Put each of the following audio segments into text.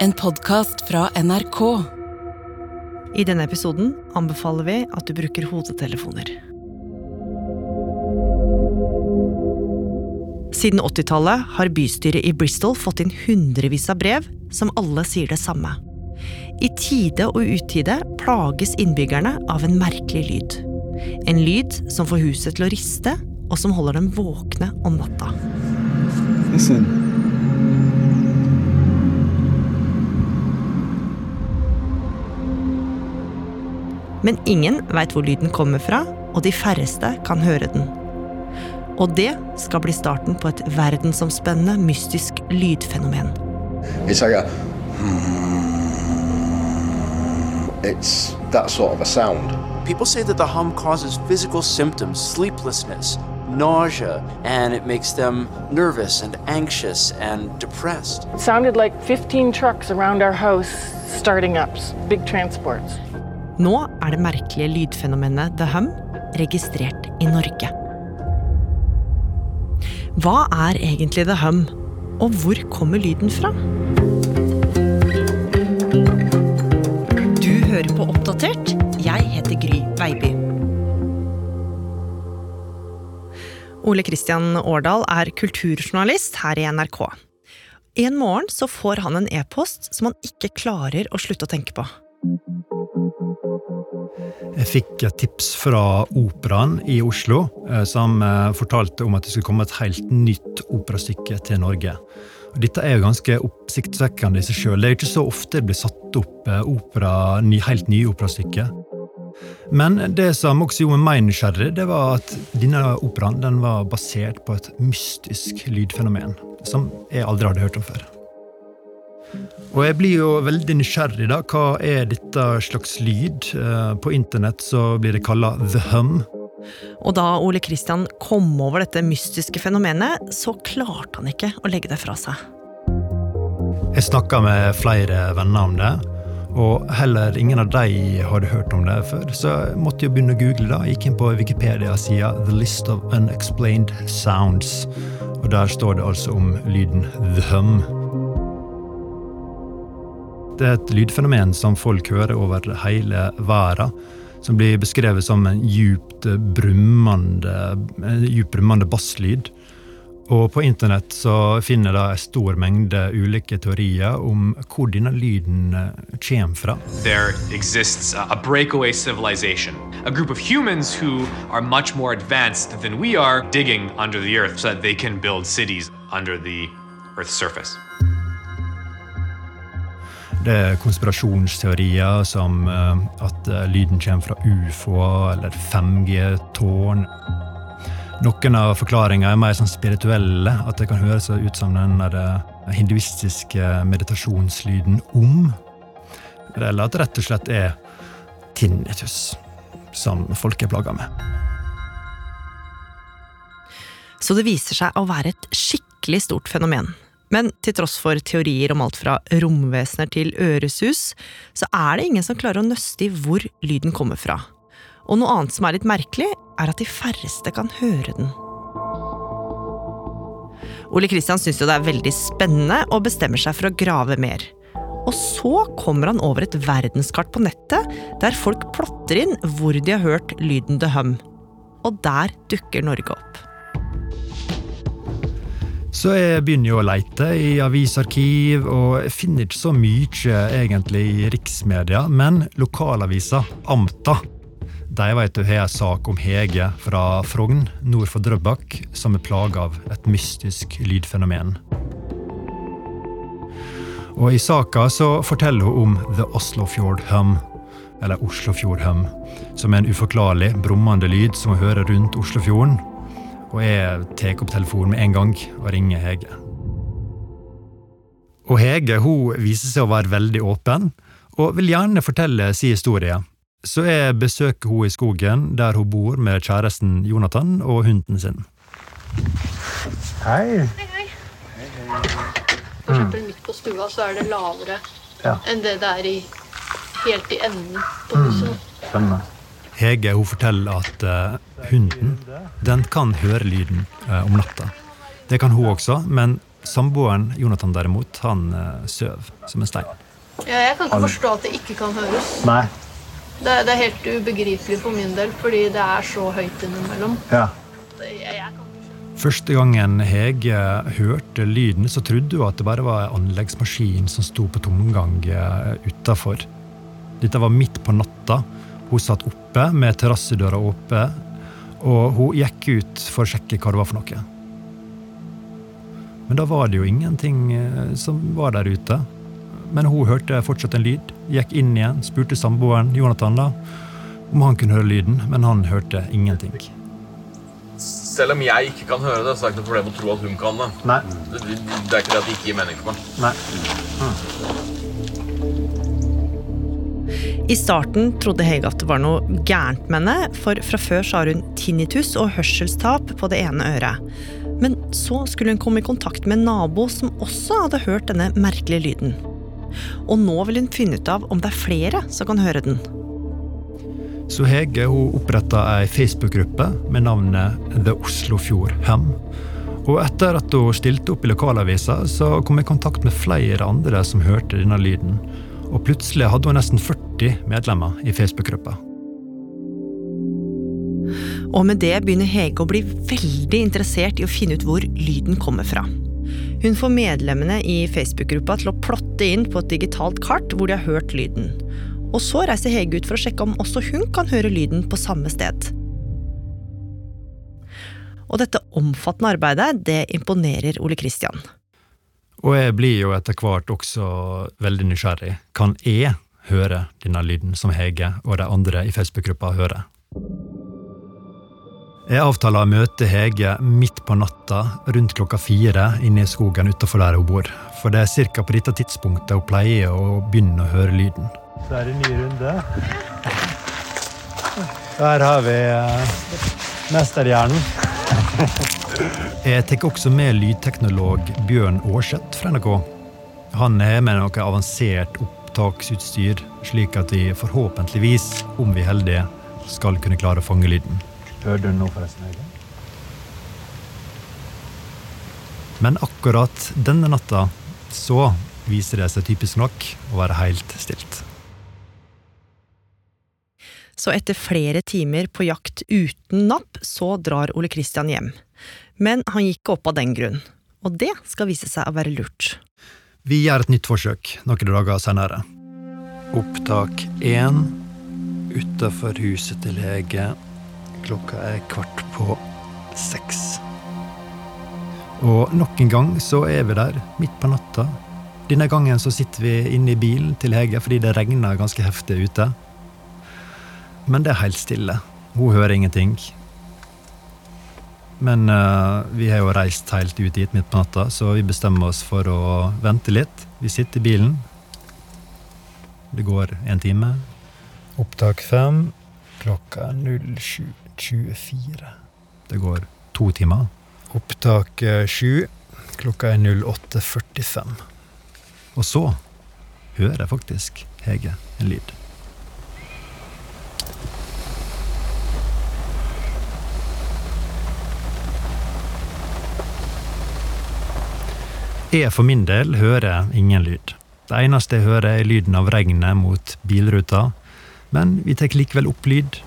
En podkast fra NRK. I denne episoden anbefaler vi at du bruker hodetelefoner. Siden 80-tallet har bystyret i Bristol fått inn hundrevis av brev som alle sier det samme. I tide og utide plages innbyggerne av en merkelig lyd. En lyd som får huset til å riste, og som holder dem våkne om natta. Listen. Men ingen veit hvor lyden kommer fra, og de færreste kan høre den. Og det skal bli starten på et verdensomspennende mystisk lydfenomen. It's like a. It's that sort of a sound. People say that the hum causes physical symptoms, sleeplessness, nausea, and it makes them nervous and anxious and depressed. It sounded like 15 trucks around our house starting up, big transports. Nå er det merkelige lydfenomenet The Hum registrert i Norge. Hva er egentlig The Hum, og hvor kommer lyden fra? Du hører på Oppdatert. Jeg heter Gry Veiby. Ole Kristian Årdal er kulturjournalist her i NRK. En morgen så får han en e-post som han ikke klarer å slutte å tenke på. Jeg fikk et tips fra Operaen i Oslo, eh, som eh, fortalte om at det skulle komme et helt nytt operastykke til Norge. Dette er jo ganske oppsiktsvekkende i seg sjøl. Det er ikke så ofte det blir satt opp eh, opera, helt nye operastykker. Men det som også gjorde meg nysgjerrig, det var at denne operaen den var basert på et mystisk lydfenomen som jeg aldri hadde hørt om før. Og jeg blir jo veldig nysgjerrig. da, Hva er dette slags lyd? Eh, På internett så blir det kalla the hum. Og da Ole Kristian kom over dette mystiske fenomenet, så klarte han ikke å legge det fra seg. Jeg snakka med flere venner om det, og heller ingen av de hadde hørt om det før. Så jeg måtte jo begynne å google. da. Jeg gikk inn på Wikipedia-sida The List of Unexplained Sounds. Og der står det altså om lyden the hum. Det er et lydfenomen som folk hører over hele verden. Som blir beskrevet som en djupt brummende, en djupt brummende basslyd. Og på internett så finner jeg en stor mengde ulike teorier om hvor denne lyden eh, kommer fra. there exists en a breakaway civilization, a group of humans who are much more advanced than we are, digging under the earth so that they can build under the earth's. Er konspirasjonsteorier som eh, at eh, lyden kommer fra ufoer eller 5G-tårn. Noen av forklaringene er mer sånn spirituelle, at det kan høres ut som den eh, hinduistiske meditasjonslyden om. Eller at det rett og slett er tinnitus, som folk er plaga med. Så det viser seg å være et skikkelig stort fenomen. Men til tross for teorier om alt fra romvesener til øresus, så er det ingen som klarer å nøste i hvor lyden kommer fra. Og noe annet som er litt merkelig, er at de færreste kan høre den. Ole Kristian syns jo det er veldig spennende og bestemmer seg for å grave mer. Og så kommer han over et verdenskart på nettet der folk plotter inn hvor de har hørt lyden The Hum. Og der dukker Norge opp. Så jeg begynner jo å leite i avisarkiv, og jeg finner ikke så mye egentlig i riksmedia, men lokalavisa Amta de vet du har en sak om Hege fra Frogn, nord for Drøbak, som er plaga av et mystisk lydfenomen. Og I saka så forteller hun om The Oslofjord Hum, eller Oslofjord Hum, som er en uforklarlig, brummende lyd som hun hører rundt Oslofjorden. Og jeg tar opp telefonen med en gang og ringer Hege. Og Hege hun viser seg å være veldig åpen, og vil gjerne fortelle sin historie. Så jeg besøker hun i skogen, der hun bor med kjæresten Jonathan og hunden sin. Hei. Hei, hei! For eksempel midt på stua så er det lavere Ja. enn det det er i, helt i enden på huset. Hege hun forteller at uh, hunden den kan høre lyden uh, om natta. Det kan hun også, men Samboeren Jonathan derimot, han uh, søv som en stein. Ja, jeg kan ikke forstå at det ikke kan høres. Nei. Det, det er helt ubegripelig for min del, fordi det er så høyt innimellom. Ja. Det- Jeg, jeg kan. Første gangen Hege hørte lyden, så trodde hun at det bare var en anleggsmaskin som sto på tomgang utafor. Dette var midt på natta. Hun satt oppe med terrassedøra oppe, og hun gikk ut for å sjekke hva det var for noe. Men da var det jo ingenting eh, som var der ute. Men hun hørte fortsatt en lyd, gikk inn igjen, spurte samboeren Jonathan da, om han kunne høre lyden, men han hørte ingenting. Selv om jeg ikke kan høre det, så er det ikke noe problem å tro at hun kan det. Nei. Det, det er ikke det at det ikke gir mening for meg. Nei. I starten trodde Hege at det var noe gærent med henne, for fra før så har hun tinnitus og hørselstap på det ene øret. Men så skulle hun komme i kontakt med en nabo som også hadde hørt denne merkelige lyden. Og nå vil hun finne ut av om det er flere som kan høre den. Så Hege hun oppretta ei Facebook-gruppe med navnet The Oslofjord Hem. Og etter at hun stilte opp i lokalavisa, så kom hun i kontakt med flere andre som hørte denne lyden. Og plutselig hadde hun nesten 40 medlemmer i Facebook-gruppa. Og med det begynner Hege å bli veldig interessert i å finne ut hvor lyden kommer fra. Hun får medlemmene i Facebook-gruppa til å plotte inn på et digitalt kart hvor de har hørt lyden. Og så reiser Hege ut for å sjekke om også hun kan høre lyden på samme sted. Og dette omfattende arbeidet, det imponerer Ole Kristian. Og jeg blir jo etter hvert også veldig nysgjerrig. Kan jeg høre denne lyden som Hege og de andre i Facebook-gruppa hører? Jeg avtaler å møte Hege midt på natta rundt klokka fire inne i skogen utenfor der hun bor. For det er ca. på dette tidspunktet hun pleier å begynne å høre lyden. Så er det en ny runde. Der har vi uh, mesterhjernen. Jeg tar også med lydteknolog Bjørn Aarseth fra NRK. Han er med noe avansert opptaksutstyr, slik at vi forhåpentligvis, om vi er heldige, skal kunne klare å fange lyden. Hører du nå forresten, Hege? Men akkurat denne natta så viser det seg typisk nok å være helt stilt. Så etter flere timer på jakt uten napp, så drar Ole Kristian hjem. Men han gikk opp av den grunn. Og det skal vise seg å være lurt. Vi gjør et nytt forsøk noen dager senere. Opptak én utafor huset til Hege. Klokka er kvart på seks. Og nok en gang så er vi der, midt på natta. Denne gangen så sitter vi inne i bilen til Hege fordi det regner ganske heftig ute. Men det er helt stille. Hun hører ingenting. Men uh, vi har jo reist helt ut dit midt på natta, så vi bestemmer oss for å vente litt. Vi sitter i bilen. Det går en time. Opptak fem. Klokka er 07.24. Det går to timer. Opptak eh, sju. Klokka er 08.45. Og så hører jeg faktisk Hege en lyd. Jeg for min del hører ingen lyd. Det eneste jeg hører, er lyden av regnet mot bilruta, men vi tar likevel opp lyd.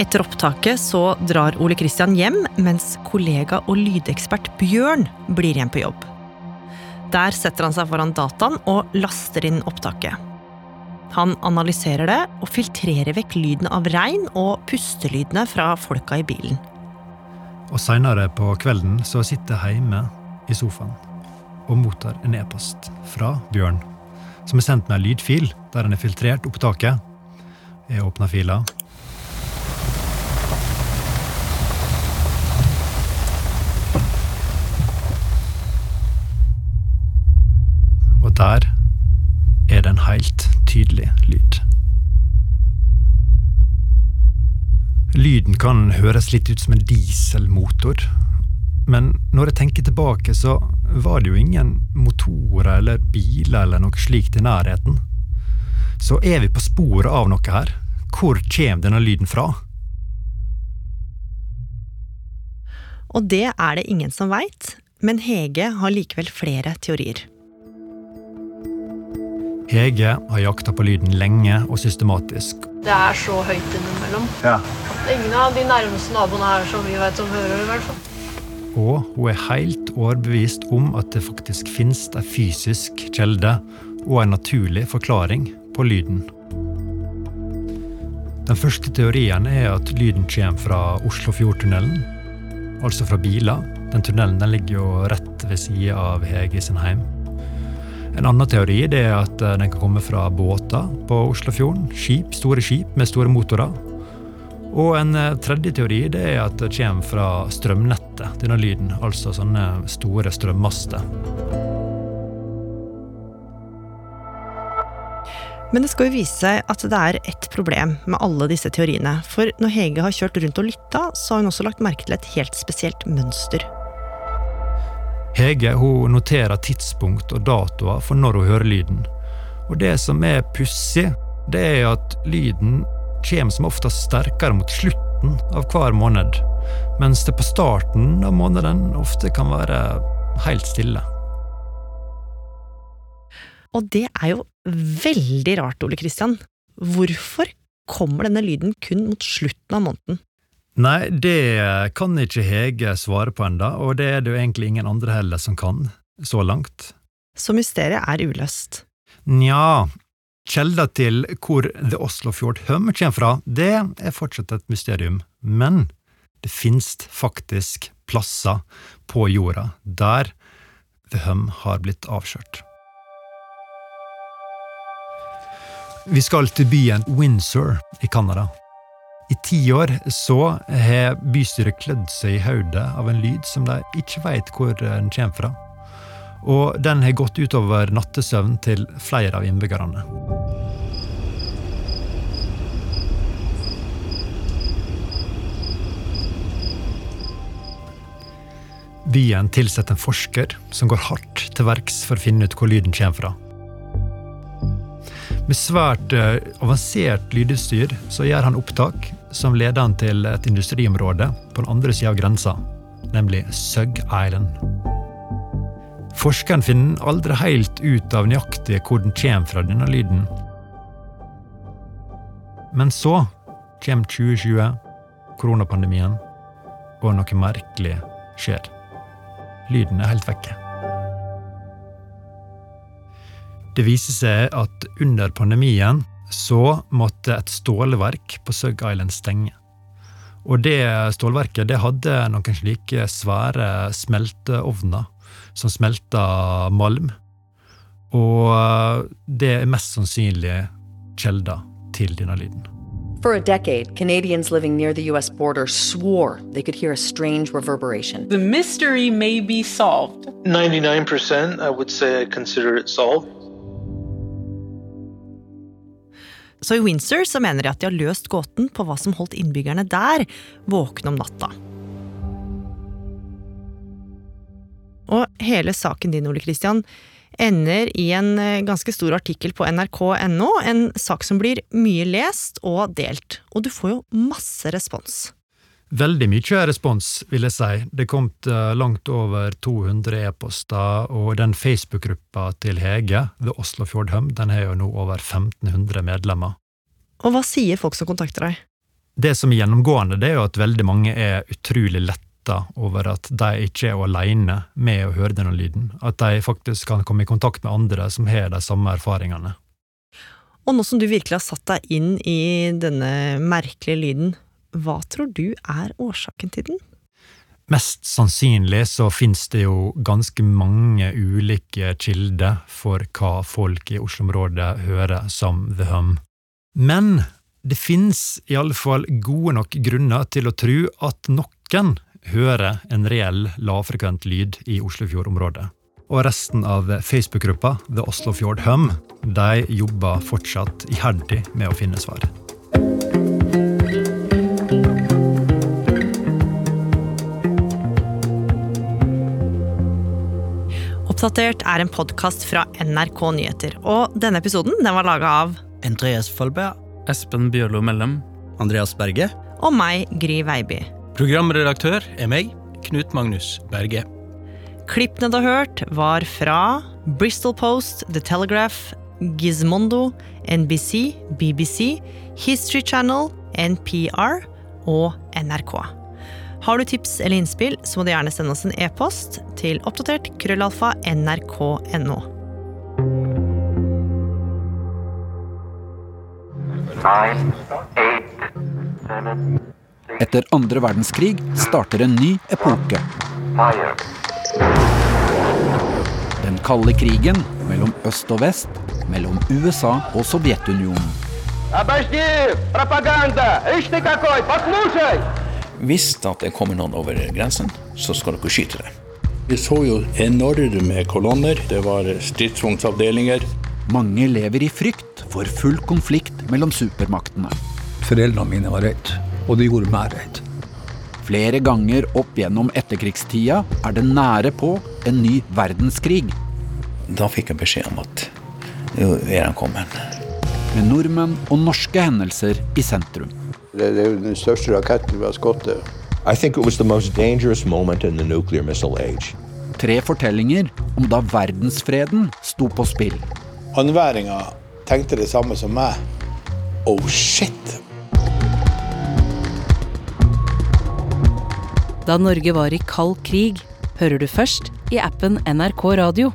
Etter opptaket så drar Ole Kristian hjem, mens kollega og lydekspert Bjørn blir igjen på jobb. Der setter han seg foran dataen og laster inn opptaket. Han analyserer det og filtrerer vekk lyden av regn og pustelydene fra folka i bilen. Og seinere på kvelden så sitter jeg hjemme i sofaen og mottar en e-post fra Bjørn, som er sendt med en lydfil der han har filtrert opptaket. Jeg åpner fila. Og der er det en helt tydelig lyd. Lyden kan høres litt ut som en dieselmotor, men når jeg tenker tilbake, så var det jo ingen motorer eller biler eller noe slikt i nærheten. Så er vi på sporet av noe her. Hvor kommer denne lyden fra? Og det er det ingen som veit, men Hege har likevel flere teorier. Hege har jakta på lyden lenge og systematisk. Det er så høyt innimellom. Ja. Ingen av de nærmeste naboene her som vi vet om hører det, i hvert fall. Og hun er helt overbevist om at det faktisk finnes en fysisk kjelde og en naturlig forklaring på lyden. Den første teorien er at lyden kommer fra Oslofjordtunnelen, altså fra biler. Den tunnelen den ligger jo rett ved sida av Hege sin heim. En annen teori er at eh, den kan komme fra båter på Oslofjorden. Skip, store skip med store motorer. Og en eh, tredje teori er at det kommer fra strømnettet, denne lyden. Altså sånne store strømmaster. Men det skal jo vise seg at det er ett problem med alle disse teoriene. For når Hege har kjørt rundt og lytta, så har hun også lagt merke til et helt spesielt mønster. Hege hun noterer tidspunkt og datoer for når hun hører lyden. Og det som er pussig, det er at lyden kommer som oftest sterkere mot slutten av hver måned, mens det på starten av måneden ofte kan være helt stille. Og det er jo veldig rart, Ole Kristian. Hvorfor kommer denne lyden kun mot slutten av måneden? Nei, det kan ikke Hege svare på enda, og det er det jo egentlig ingen andre heller som kan, så langt. Så mysteriet er uløst. Nja, kjelda til hvor The Oslofjord Hum kommer fra, det er fortsatt et mysterium, men det finnes faktisk plasser på jorda der The Hum har blitt avkjørt. Vi skal til byen Windsor i Canada. I ti år så har bystyret klødd seg i hodet av en lyd som de ikke veit hvor den kommer fra. Og den har gått utover nattesøvn til flere av innbyggerne. Byen tilsetter en forsker som går hardt til verks for å finne ut hvor lyden kommer fra. Med svært eh, avansert lydutstyr så gjør han opptak som leder han til et industriområde på den andre sida av grensa, nemlig Sug Island. Forskeren finner aldri helt ut av nøyaktig hvor den kommer fra, denne lyden. Men så kommer 2020, koronapandemien, og noe merkelig skjer. Lyden er helt vekke. Det viser seg at under pandemien så måtte et stålverk på Sug Island stenge. Og det stålverket det hadde noen slike svære smelteovner som smelta malm. Og det er mest sannsynlig kjelda til denne lyden. For a decade, Canadians living near the US border swore they could hear a strange reverberation. The mystery may be solved. 99%, I would say I consider it solved. Så i Windsor så mener de at de har løst gåten på hva som holdt innbyggerne der våkne om natta. Og hele saken din, Ole Kristian, ender i en eh, ganske stor artikkel på nrk.no, en sak som blir mye lest og delt. Og du får jo masse respons. Veldig mye respons, vil jeg si. Det kom langt over 200 e-poster, og den Facebook-gruppa til Hege, The Oslofjord Hum, den har jo nå over 1500 medlemmer. Og hva sier folk som kontakter deg? Det som er gjennomgående, det er jo at veldig mange er utrolig letta over at de ikke er alene med å høre denne lyden. At de faktisk kan komme i kontakt med andre som har de samme erfaringene. Og nå som du virkelig har satt deg inn i denne merkelige lyden, hva tror du er årsaken til den? Mest sannsynlig så finnes det jo ganske mange ulike kilder for hva folk i Oslo-området hører som The Hum. Men det finnes i alle fall gode nok grunner til å tro at noen hører en reell lavfrekvent lyd i Oslofjord-området. Og resten av Facebook-gruppa The Oslofjord Hum de jobber fortsatt iherdig med å finne svar. Oppdatert er en podkast fra NRK Nyheter, og denne episoden den var laga av Andreas Folberg. Espen Bjørlo Mellem. Andreas Berge. Og meg, Gry Veiby. Programredaktør er meg, Knut Magnus Berge. Klippene du har hørt, var fra Bristol Post, The Telegraph, Gizmondo, NBC, BBC, History Channel, NPR og NRK. Har du tips eller innspill, så må du gjerne sende oss en e-post til oppdatert krøllalfa nrk.no. Etter andre verdenskrig starter en ny epoke. Den kalde krigen mellom øst og vest, mellom USA og Sovjetunionen. Hvis at det kommer noen over grensen, så skal dere skyte dem. Vi så jo enorme kolonner. Det var stridsvognsavdelinger. Mange lever i frykt for full konflikt mellom supermaktene. Foreldrene mine var redde, og de gjorde meg redd. Flere ganger opp gjennom etterkrigstida er det nære på en ny verdenskrig. Da fikk jeg beskjed om at nå er han kommet. Med nordmenn og norske hendelser i sentrum. Det, det er jo den største raketten vi har skutt. Tre fortellinger om da verdensfreden sto på spill. Andværinga tenkte det samme som meg. Oh shit! Da Norge var i kald krig, hører du først i appen NRK Radio.